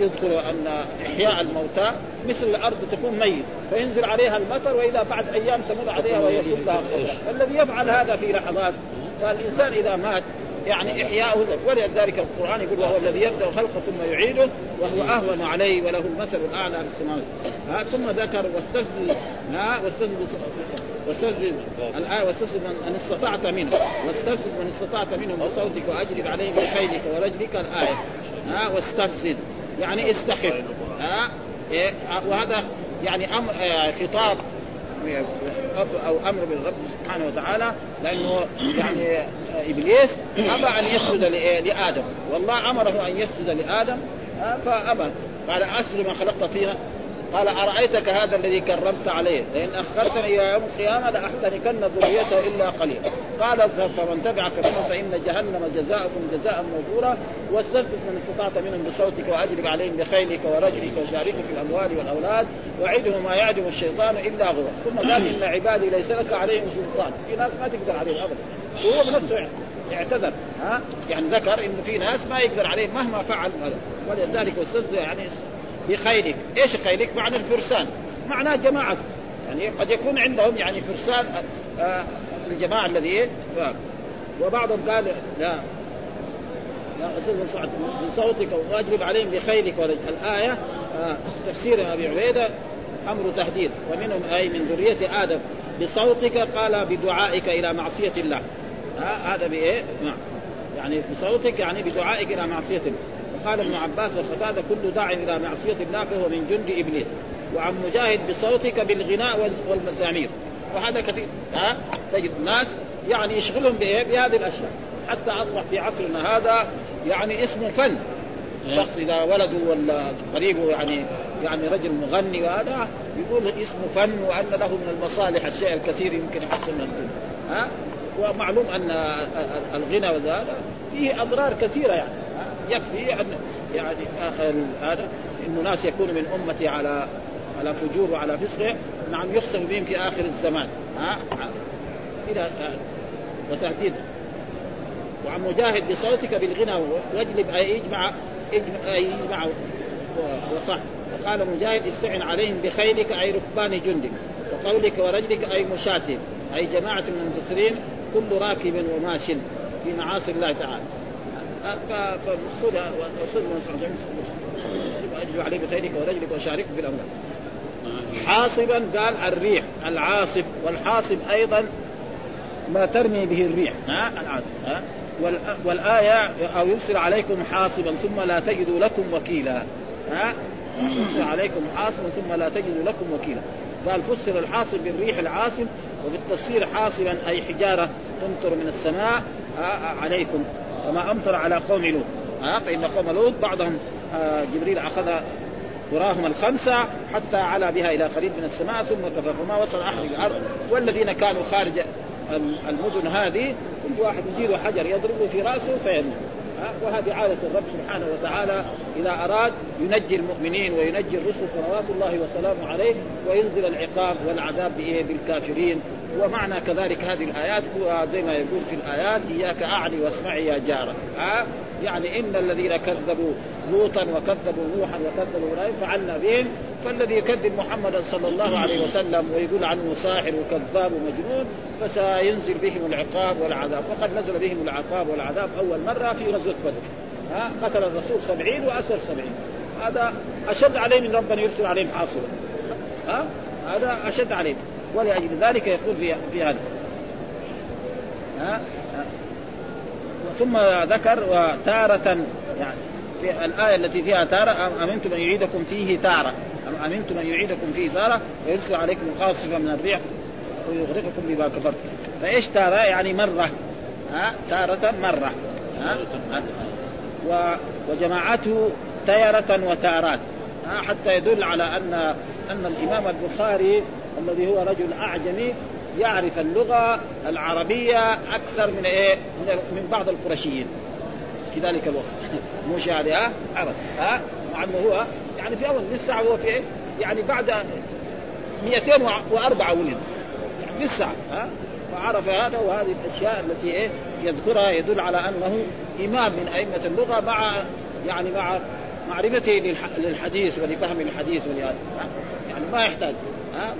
يذكر أن إحياء الموتى مثل الأرض تكون ميت فينزل عليها المطر واذا بعد أيام تمر عليها وهي كلها خضراء فالذي يفعل هذا في لحظات فالإنسان إذا مات يعني احياؤه ولذلك القرآن يقول وهو الذي يبدأ الخلق ثم يعيده وهو أهون عليه وله المثل الأعلى في السماوات. ها ثم ذكر واستفزز ها واستفزز واستفزز الآية واستفزز من استطعت منه. واستفزز من استطعت منهم بصوتك واجلب عليهم بخيلك ورجلك الآية. ها واستفزز يعني استخف. ها إيه وهذا يعني أم آه، أو أمر من الرب سبحانه وتعالى لأنه يعني آه، إبليس ابى أن يسجد لآدم. والله أمره أن يسجد لآدم فابى قال اسر ما خلقت فينا قال أرأيتك هذا الذي كرمت عليه؟ لئن أخرتني إلى يوم القيامة لاحتركن ذريته إلا قليلا. قال فمن تبعك منهم فإن جهنم جزاؤكم جزاء موفورا. واستفزز من استطعت منهم بصوتك واجلب عليهم بخيلك ورجلك وشاركهم في الأموال والأولاد. وعدهم ما يعدهم الشيطان إلا غرور ثم قال إن عبادي ليس لك عليهم سلطان. في ناس ما تقدر عليهم ابدا. وهو بنفسه اعتذر. ها؟ يعني ذكر انه في ناس ما يقدر عليهم مهما فعل. ولذلك أستاذ يعني بخيلك إيش خيلك؟ معنى الفرسان. معناه جماعة. يعني قد يكون عندهم يعني فرسان آه الجماعة الذي إيه؟ وبعضهم قال لا. يا سعد بصوتك واجلب عليهم بخيلك الآية آه تفسير أبي عبيدة أمر تهديد. ومنهم أي من ذرية آدم. بصوتك قال بدعائك إلى معصية الله. آه هذا بإيه؟ نعم. يعني بصوتك يعني بدعائك إلى معصية الله. قال ابن عباس وقتادة كل داع إلى معصية الله فهو من جند إبليس وعن مجاهد بصوتك بالغناء والمزامير وهذا كثير. ها؟ تجد ناس يعني يشغلهم بإيه؟ بهذه الأشياء. حتى أصبح في عصرنا هذا يعني اسمه فن. شخص إذا ولده ولا قريبه يعني يعني رجل مغني وهذا يقول اسمه فن وأن له من المصالح الشيء الكثير يمكن يحسن من الدنيا. ها؟ ومعلوم أن الغنى وهذا فيه أضرار كثيرة يعني. يكفي أن يعني هذا انه ناس يكون من أمتي على على فجور وعلى فسق نعم يخسف بهم في آخر الزمان. ها؟ إلى وتهديد. وعن مجاهد بصوتك بالغنى واجلب اي يجمع يجمع وصح. وقال مجاهد استعن عليهم بخيلك أي ركبان جندك وقولك ورجلك أي مشاة أي جماعة من المفسرين كل راكب وماش في معاصي الله تعالى. فالمقصود الاستاذ بن مسعود اجب عليه بخيرك ورجلك وشاركه في الاموال حاصبا قال الريح العاصف والحاصب أيضا ما ترمي به الريح ها؟ العاصف ها؟ والآية أو يرسل عليكم حاصبا ثم لا تجدوا لكم وكيلا ها؟ يرسل عليكم حاصبا ثم لا تجدوا لكم وكيلا. قال فسر الحاصب بالريح العاصف وفي التفسير حاصبا أي حجارة تمطر من السماء عليكم. وما أمطر على قوم لوط. ها؟ فإن قوم لوط بعضهم آه، جبريل أخذ قراهم الخمسه حتى علا بها إلى قريب من السماء ثم كفى فما وصل احد الأرض. والذين كانوا خارج المدن هذه كل واحد يجيله حجر يضربه في رأسه فيموت. وهذه عادة الرب سبحانه وتعالى إذا أراد ينجي المؤمنين وينجي الرسل صلوات الله وسلامه عليه وينزل العقاب والعذاب بالكافرين. ومعنى كذلك هذه الآيات زي ما يقول في الآيات إياك أعني واسمعي يا جارة ها يعني إن الذين كذبوا لوطا وكذبوا نوحا وكذبوا إبراهيم فعلنا بهم فالذي يكذب محمدا صلى الله عليه وسلم ويقول عنه ساحر وكذاب ومجنون فسينزل بهم العقاب والعذاب. وقد نزل بهم العقاب والعذاب أول مرة في غزوة بدر. ها قتل الرسول سبعين وأسر سبعين. هذا أشد عليه من ربنا يرسل عليهم حاصلا ها هذا أشد عليهم. ولأجل ذلك يقول في في هذا. ها؟ ثم ذكر وتارة يعني في الآية التي فيها تارة أمنتم أن يعيدكم فيه تارة؟ أم أمنتم أن يعيدكم فيه تارة؟ ويرسل عليكم خاصفة من الريح ويغرقكم بما كفرتم. فإيش تارة؟ يعني مرة. ها؟ تارة مرة. ها؟ و وجماعته تيرة وتارات. حتى يدل على أن أن الإمام البخاري الذي هو رجل أعجمي يعرف اللغة العربية أكثر من إيه؟ من بعض القرشيين. في ذلك الوقت. مش يعني ها؟ أبدا ها؟ مع أنه هو يعني في أول لسه هو في إيه؟ يعني بعد 204 ولد. يعني لسه ها؟ فعرف هذا وهذه الأشياء التي إيه؟ يذكرها يدل على أنه إمام من أئمة اللغة مع يعني مع معرفته للحديث ولفهم الحديث ولهذا. يعني ما يحتاج.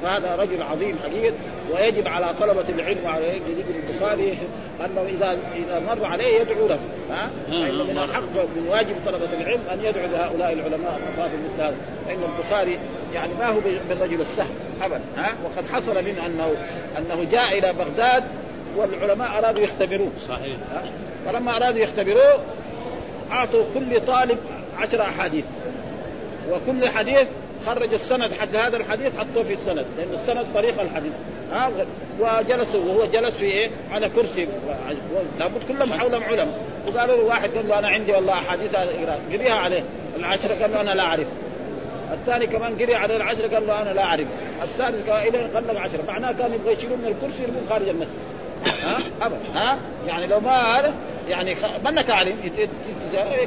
فهذا رجل عظيم حقيقة ويجب على طلبة العلم وعلى ابن البخاري أنه إذا إذا مر عليه يدعو له ها؟ فإن من الحق من واجب طلبة العلم أن يدعو لهؤلاء العلماء الأفاضل مثل هذا فإن البخاري يعني ما هو بالرجل السهل أبدا ها؟ وقد حصل منه أنه أنه جاء إلى بغداد والعلماء أرادوا يختبروه صحيح. فلما أرادوا يختبروه أعطوا كل طالب عشر أحاديث وكل حديث خرج السند حق هذا الحديث حطوه في السند لأن السند طريق الحديث. ها؟ وجلسوا وهو جلس في إيه؟ على كرسي. لابد كلهم حولهم علماء وقالوا له واحد قال له أنا عندي والله أحاديث. قريها عليه. العشره قال له أنا لا أعرف. الثاني كمان قري على العشره قال له أنا لا أعرف. الثالث قال إلى قلب عشره معناه كان يبغى يشيلوه من الكرسي يرموه خارج المسجد. ها؟ ابدا. ها؟ يعني لو ما هذا يعني منك علم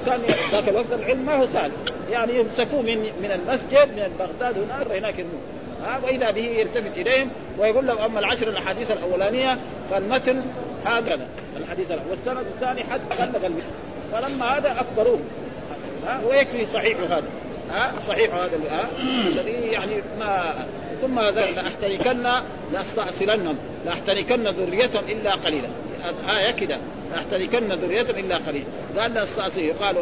كان ذاك الوقت العلم ما هو سهل. يعني يمسكوه من من المسجد من بغداد هناك هناك يرموه. وإذا به يلتفت إليهم ويقول لهم أما العشر الأحاديث الأولانية فالمتن هكذا. الحديث الأول. والسند الثاني حتى بلغ فلما هذا اكبروه ويكفي صحيح هذا. صحيح هذا الذي يعني ما ثم لاحتركن لأستأصلنهم. لاحتركن ذريتهم إلا قليلا. آية كده. لاحتركن ذريتهم إلا قليلا. قال لاستأصل يقال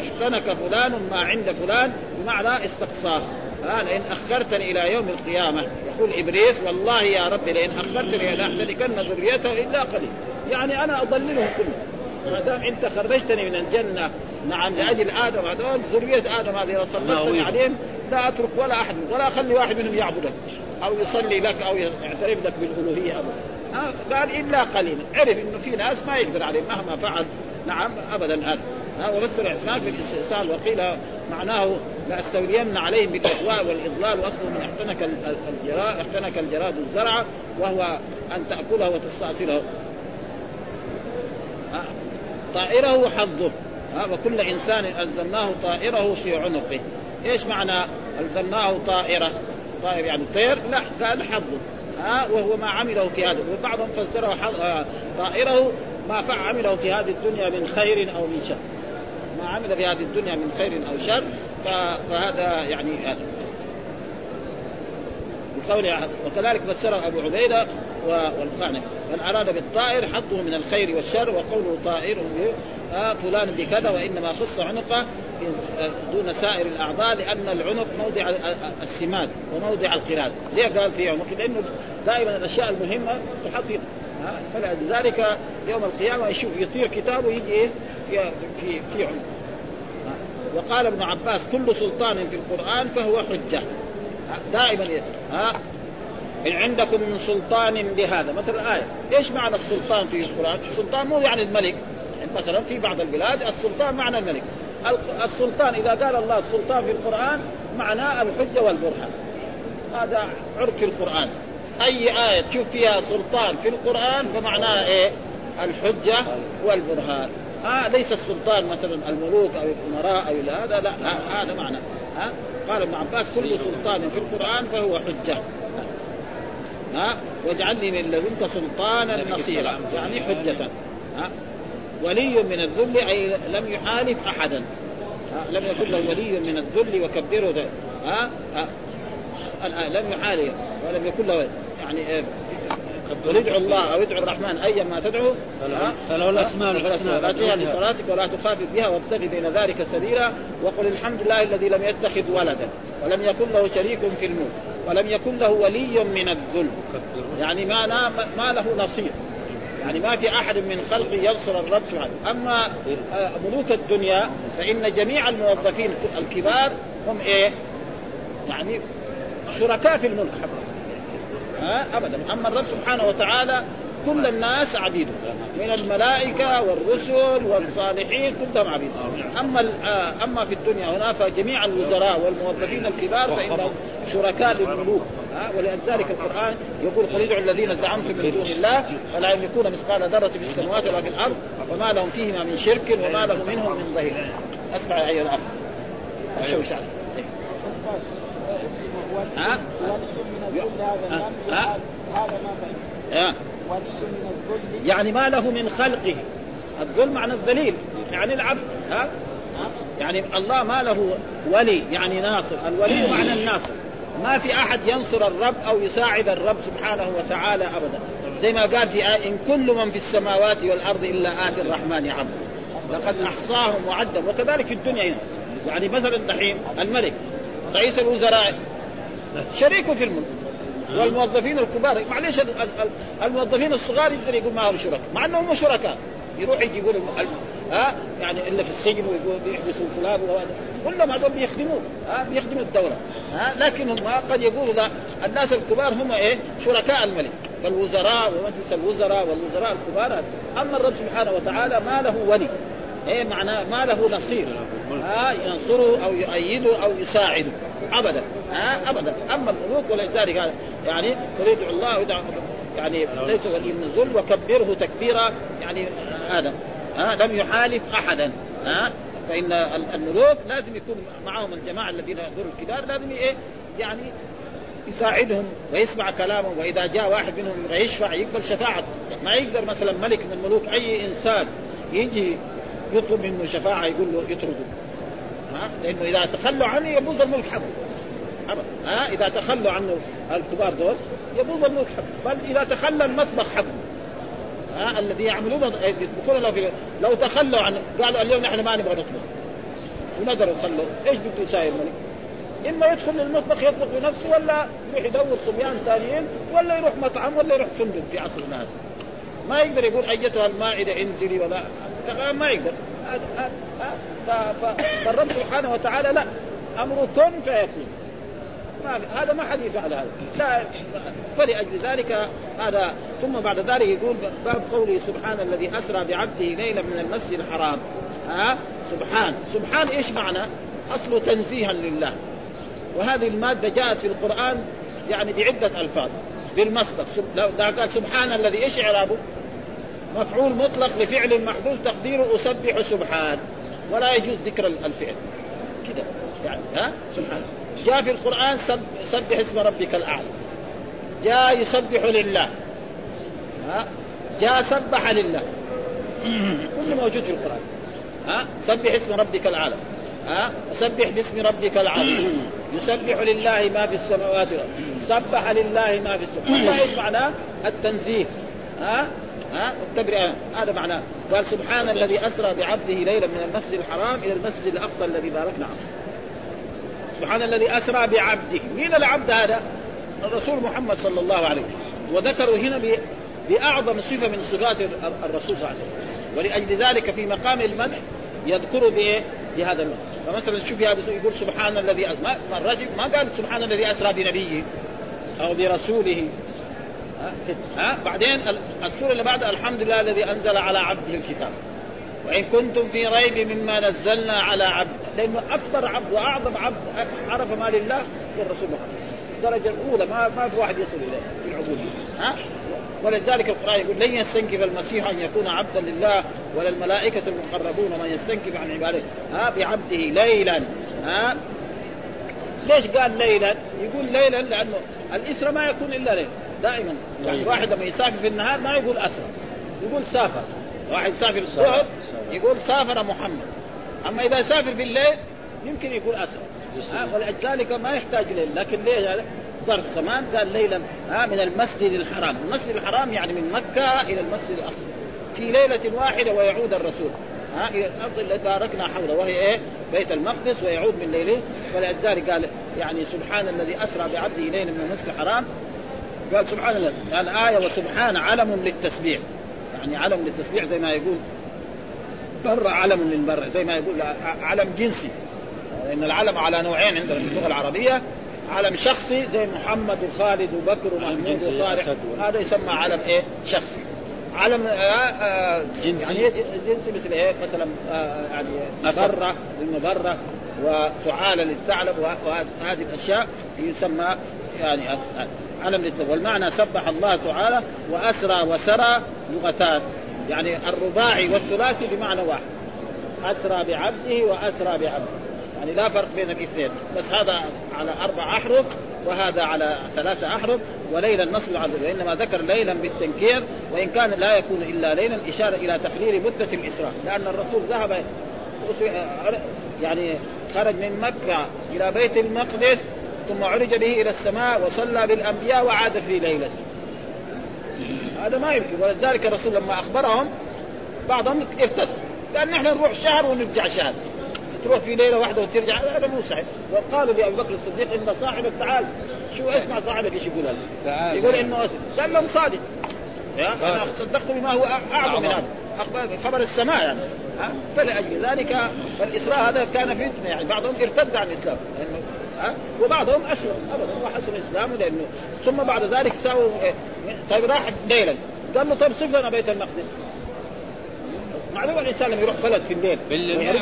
احتنك فلان ما عند فلان بمعنى استقصاه. ها لئن أخرتني إلى يوم القيامة يقول إبليس والله يا رب لئن أخرتني لاحتركن ذريته إلا قليل يعني أنا أضللهم كلهم. ما دام انت خرجتني من الجنة نعم لأجل آدم هذول ذرية آدم هذه صليتني عليهم لا أترك ولا أحد ولا أخلي واحد منهم يعبدك أو يصلي لك أو يعترف لك بالألوهية ابدا. قال إلا قليلا. عرف إنه في ناس ما يقدر عليهم مهما فعل. نعم ابدا هذا. ها وفسر الاعتناق بالاستئصال وقيل معناه لاستولين عليهم بالإغواء والإضلال واصله من احتنك الجراد احتنك الجراد الزرع وهو أن تأكله وتستأصله. طائره حظه. وكل إنسان الزمناه طائره في عنقه. إيش معنى ألزمناه طائرة؟ طائر يعني طير؟ لا قال حظه. ها وهو ما عمله في هذا. وبعضهم فسره طائره ما عمله في هذه الدنيا من خير أو من شر. ما عمل في هذه الدنيا من خير أو شر فهذا يعني هذا. بقوله وكذلك فسره أبو عبيدة والقعنب من أراد بالطائر حظه من الخير والشر وقوله طائر آه فلان بكذا وإنما خص عنقه دون سائر الأعضاء لأن العنق موضع السماد وموضع القراد، ليه قال في عنق؟ لأنه دائما الأشياء المهمة تحط فلذلك يوم القيامة يشوف يطير كتابه يجي إيه؟ في في في عنق. وقال ابن عباس كل سلطان في القرآن فهو حجة. دائما ها إن عندكم من سلطان بهذا. مثلا آية. إيش معنى السلطان في القرآن؟ السلطان مو يعني الملك. مثلا في بعض البلاد السلطان معنى الملك. السلطان إذا قال الله السلطان في القرآن معناه الحجة والبرهان. هذا عرف في القرآن. أي آية تشوف فيها سلطان في القرآن فمعناها إيه؟ الحجة والبرهان. آه ليس السلطان مثلا الملوك أو الأمراء أو هذا لا هذا معنى. ها؟ قال ابن عباس كل سلطان في القرآن فهو حجة. ها؟ واجعل لي من لدنك سلطانا نصيرا يعني حجة. ها؟ ولي من الذل أي لم يحالف أحدا. لم يكن له ولي من الذل وكبره ها, لم يحالف ولم يكن له يعني قل ادعوا الله أو ادعوا الرحمن ايا ما تدعو فله الأسماء الحسنى لصلاتك ولا تخافت بها وابتغ بين ذلك سبيلا وقل الحمد لله الذي لم يتخذ ولدا ولم يكن له شريك في الملك ولم يكن له ولي من الذل. يعني ما ما له نصير يعني ما في أحد من خلقه ينصر الرب سبحانه أما ملوك الدنيا فإن جميع الموظفين الكبار هم إيه؟ يعني شركاء في الملك. ها؟ ابدا. أما الرب سبحانه وتعالى كل الناس عبيده من الملائكة والرسل والصالحين كلهم عبيد. أما أما في الدنيا هنا فجميع الوزراء والموظفين الكبار فإنهم شركاء للملوك. ولذلك القرآن يقول قل ادعوا الذين زعمتم من دون الله فلا يملكون مثقال ذرة في السماوات ولا في الأرض وما لهم فيهما من شرك وما له منهم من ظهير. أسمع أيها الأخ. الشوشان ها؟ ها؟ هذا ما يعني ما له من خلقه. الذل معنى الذليل يعني العبد. ها؟ يعني الله ما له ولي يعني ناصر. الولي معنى الناصر. ما في أحد ينصر الرب أو يساعد الرب سبحانه وتعالى ابدا. زي ما قال في آية إن كل من في السماوات والأرض إلا آتي الرحمن عبد لقد أحصاهم وعدهم. وكذلك في الدنيا هنا يعني مثلا دحين الملك رئيس الوزراء شريكه في الملك. والموظفين الكبار. معليش الموظفين الصغار يقدر يقول ما هم شركاء. مع أنهم شركاء. يروح يجيبوا له ها يعني الا في السجن ويقول بيحبسوا فلان كلهم هذول بيخدموه ها بيخدموا الدولة ها لكن هم قد يقولوا لا. الناس الكبار هم إيه؟ شركاء الملك. فالوزراء ومجلس الوزراء والوزراء الكبار أما الرب سبحانه وتعالى ما له ولي. إيه معناه؟ ما له نصير. ها ينصره أو يؤيده أو يساعده. ابدا ها ابدا. أما الملوك ولذلك يعني يريد الله يعني ليس ولي من الذل وكبره تكبيرا يعني هذا ها لم يحالف أحدا. ها فإن الملوك لازم يكون معهم الجماعة الذين يحضروا الكبار لازم إيه يعني يساعدهم ويسمع كلامهم وإذا جاء واحد منهم يشفع يقبل شفاعته. ما يقدر مثلا ملك من الملوك أي إنسان يجي يطلب منه شفاعة يقول له يطرده ها لأنه إذا تخلوا عنه يبوظ الملك حقه. ها إذا تخلوا عنه الكبار دول يبوظ الملك حقه. بل إذا تخلى المطبخ حقه. ها الذي يعملون يطبخون له في لو تخلوا عن قالوا اليوم نحن ما نبغى نطبخ. ونقدروا يخلوا إيش بده يساوي الملك؟ إما يدخل المطبخ يطبخ بنفسه ولا يروح يدور صبيان ثانيين ولا يروح مطعم ولا يروح فندق في عصرنا هذا. ما يقدر يقول أيتها المائدة إنزلي ولا ما يقدر. فالرب سبحانه وتعالى لا. أمره كن فيكون. ما هذا ما حد يفعل هذا. لا فلأجل ذلك هذا ثم بعد ذلك يقول باب قوله سبحان الذي أسرى بعبده ليلا من المسجد الحرام. ها؟ سبحان. سبحان إيش معنى؟ أصله تنزيها لله. وهذه المادة جاءت في القرآن يعني بعدة ألفاظ. بالمصدر. قال سبحان الذي إيش إعرابه؟ مفعول مطلق لفعل محدود تقديره أسبح سبحان. ولا يجوز ذكر الفعل. كده. يعني ها؟ سبحان. جاء في القرآن سب سبح اسم ربك الأعلى. جاء يسبح لله. ها؟ جاء سبح لله. كل موجود في القرآن. ها؟ سبح اسم ربك الأعلى. ها؟ سبح باسم ربك العظيم يسبح لله ما في السماوات سبح لله ما في السماوات. إيش معناه؟ التنزيه. ها؟ ها؟ التبرئه هذا معناه. قال سبحان الذي أسرى بعبده ليلا من المسجد الحرام إلى المسجد الأقصى الذي باركنا عنه سبحان الذي أسرى بعبده. مين العبد هذا؟ الرسول محمد صلى الله عليه وسلم. وذكروا هنا بأعظم صفة من صفات الرسول صلى الله عليه وسلم. ولأجل ذلك في مقام المدح يذكر بايه؟ بهذا المدح. فمثلا شوف هذا يقول سبحان الذي ما الرجل ما قال سبحان الذي أسرى بنبيه أو برسوله. ها؟ بعدين السورة اللي بعدها الحمد لله الذي أنزل على عبده الكتاب. وإن كنتم في ريب مما نزلنا على عبد. لأنه أكبر عبد وأعظم عبد عرف ما لله هو الرسول محمد. الدرجه الأولى ما ما في واحد يصل إليه في العبودية. ها؟ ولذلك القرآن يقول لن يستنكف المسيح أن يكون عبدا لله ولا الملائكة المقربون من يستنكف عن عباده. ها؟ بعبده ليلا. ها؟ ليش قال ليلا؟ يقول ليلا لأنه الاسره ما يكون إلا ليل. دائما. يعني واحد لما يسافر في النهار ما يقول اسرى يقول سافر. واحد يسافر الظهر يقول سافر محمد. أما إذا سافر في الليل يمكن يقول اسرى ولذلك ما يحتاج ليل. لكن ليه ظرف زمان قال ليلا ها من المسجد الحرام، المسجد الحرام يعني من مكة إلى المسجد الأقصى. في ليلة واحدة ويعود الرسول. ها إلى الأرض التي باركنا حوله وهي إيه؟ بيت المقدس ويعود من ليله ولذلك قال يعني سبحان الذي أسرى بعبده ليلا من المسجد الحرام. قال سبحان الله قال آية وسبحان علم للتسبيح. يعني علم للتسبيح زي ما يقول. بر علم للبر زي ما يقول علم جنسي. لأن العلم على نوعين عندنا في اللغة العربية. علم شخصي زي محمد وخالد وبكر ومحمود وصالح. هذا يسمى علم إيه؟ شخصي. علم آه آه جنسي. يعني جنسي مثل إيه؟ مثلا آه يعني بره للمبره وفعالة للثعلب وهذه الأشياء يسمى يعني علم للثعلب والمعنى سبح الله تعالى وأسرى وسرى لغتان. يعني الرباعي والثلاثي بمعنى واحد. أسرى بعبده وأسرى بعبده. يعني لا فرق بين الاثنين. بس هذا على أربع أحرف وهذا على ثلاثة أحرف وليلا نصب العدد وإنما ذكر ليلا بالتنكير وإن كان لا يكون إلا ليلا إشارة إلى تقرير مدة الإسراء. لأن الرسول ذهب يعني خرج من مكة إلى بيت المقدس ثم عرج به إلى السماء وصلى بالأنبياء وعاد في ليلة هذا ما يمكن. ولذلك الرسول لما أخبرهم بعضهم ارتد قال نحن نروح شهر ونرجع شهر. تروح في ليلة واحدة وترجع. هذا مو صحيح. وقالوا لابي بكر الصديق إن صاحبك تعال. شو اسمع صاحبك إيش يقول هذا؟ يقول إنه قال لهم صادق. أنا صدقت بما هو أعظم من هذا. خبر السماء يعني. ها؟ فلأجل ذلك فالإسراء هذا كان فتنة يعني. بعضهم ارتد عن الإسلام. لأنه ها وبعضهم أسلم. ابدا وحسن اسلامه لأنه ثم بعد ذلك ساووا إيه؟ طيب راح ليلا قال له طيب صف لنا بيت المقدس. معلوم الإنسان لما يروح بلد في الليل. بالليل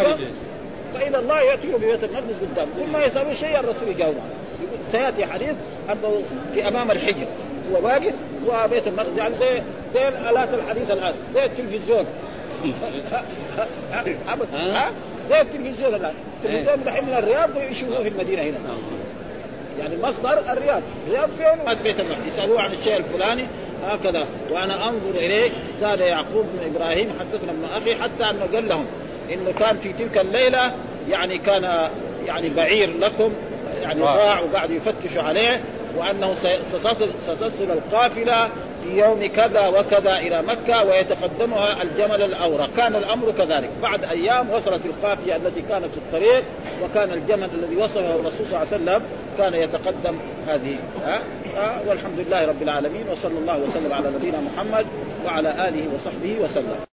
فإذا الله ياتي ببيت المقدس قدام. كل ما يسالوا شيء الرسول يجاوب يقول سيأتي حديث أنه في أمام الحجر. هو واقف وبيت المقدس يعني زي زي الالات الحديث الآن زي التلفزيون. ابدا ها زي التلفزيون الآن. التلفزيون دحين من الرياض يشوفوه في المدينة هنا. يعني مصدر الرياض. الرياض فين؟ بيت المقدس يسألوه عن الشيء الفلاني. هكذا. وأنا أنظر إليه. زاد يعقوب بن إبراهيم حدثنا ابن أخي حتى أنه قال لهم إنه كان في تلك الليلة يعني كان يعني بعير لكم. يعني ضاع وقعدوا يفتشوا عليه. وأنه ستصل القافلة في يوم كذا وكذا إلى مكة ويتقدمها الجمل الاورق، كان الأمر كذلك، بعد أيام وصلت القافية التي كانت في الطريق وكان الجمل الذي وصفه الرسول صلى الله عليه وسلم كان يتقدم هذه؟ والحمد لله رب العالمين وصلى الله وسلم على نبينا محمد وعلى آله وصحبه وسلم.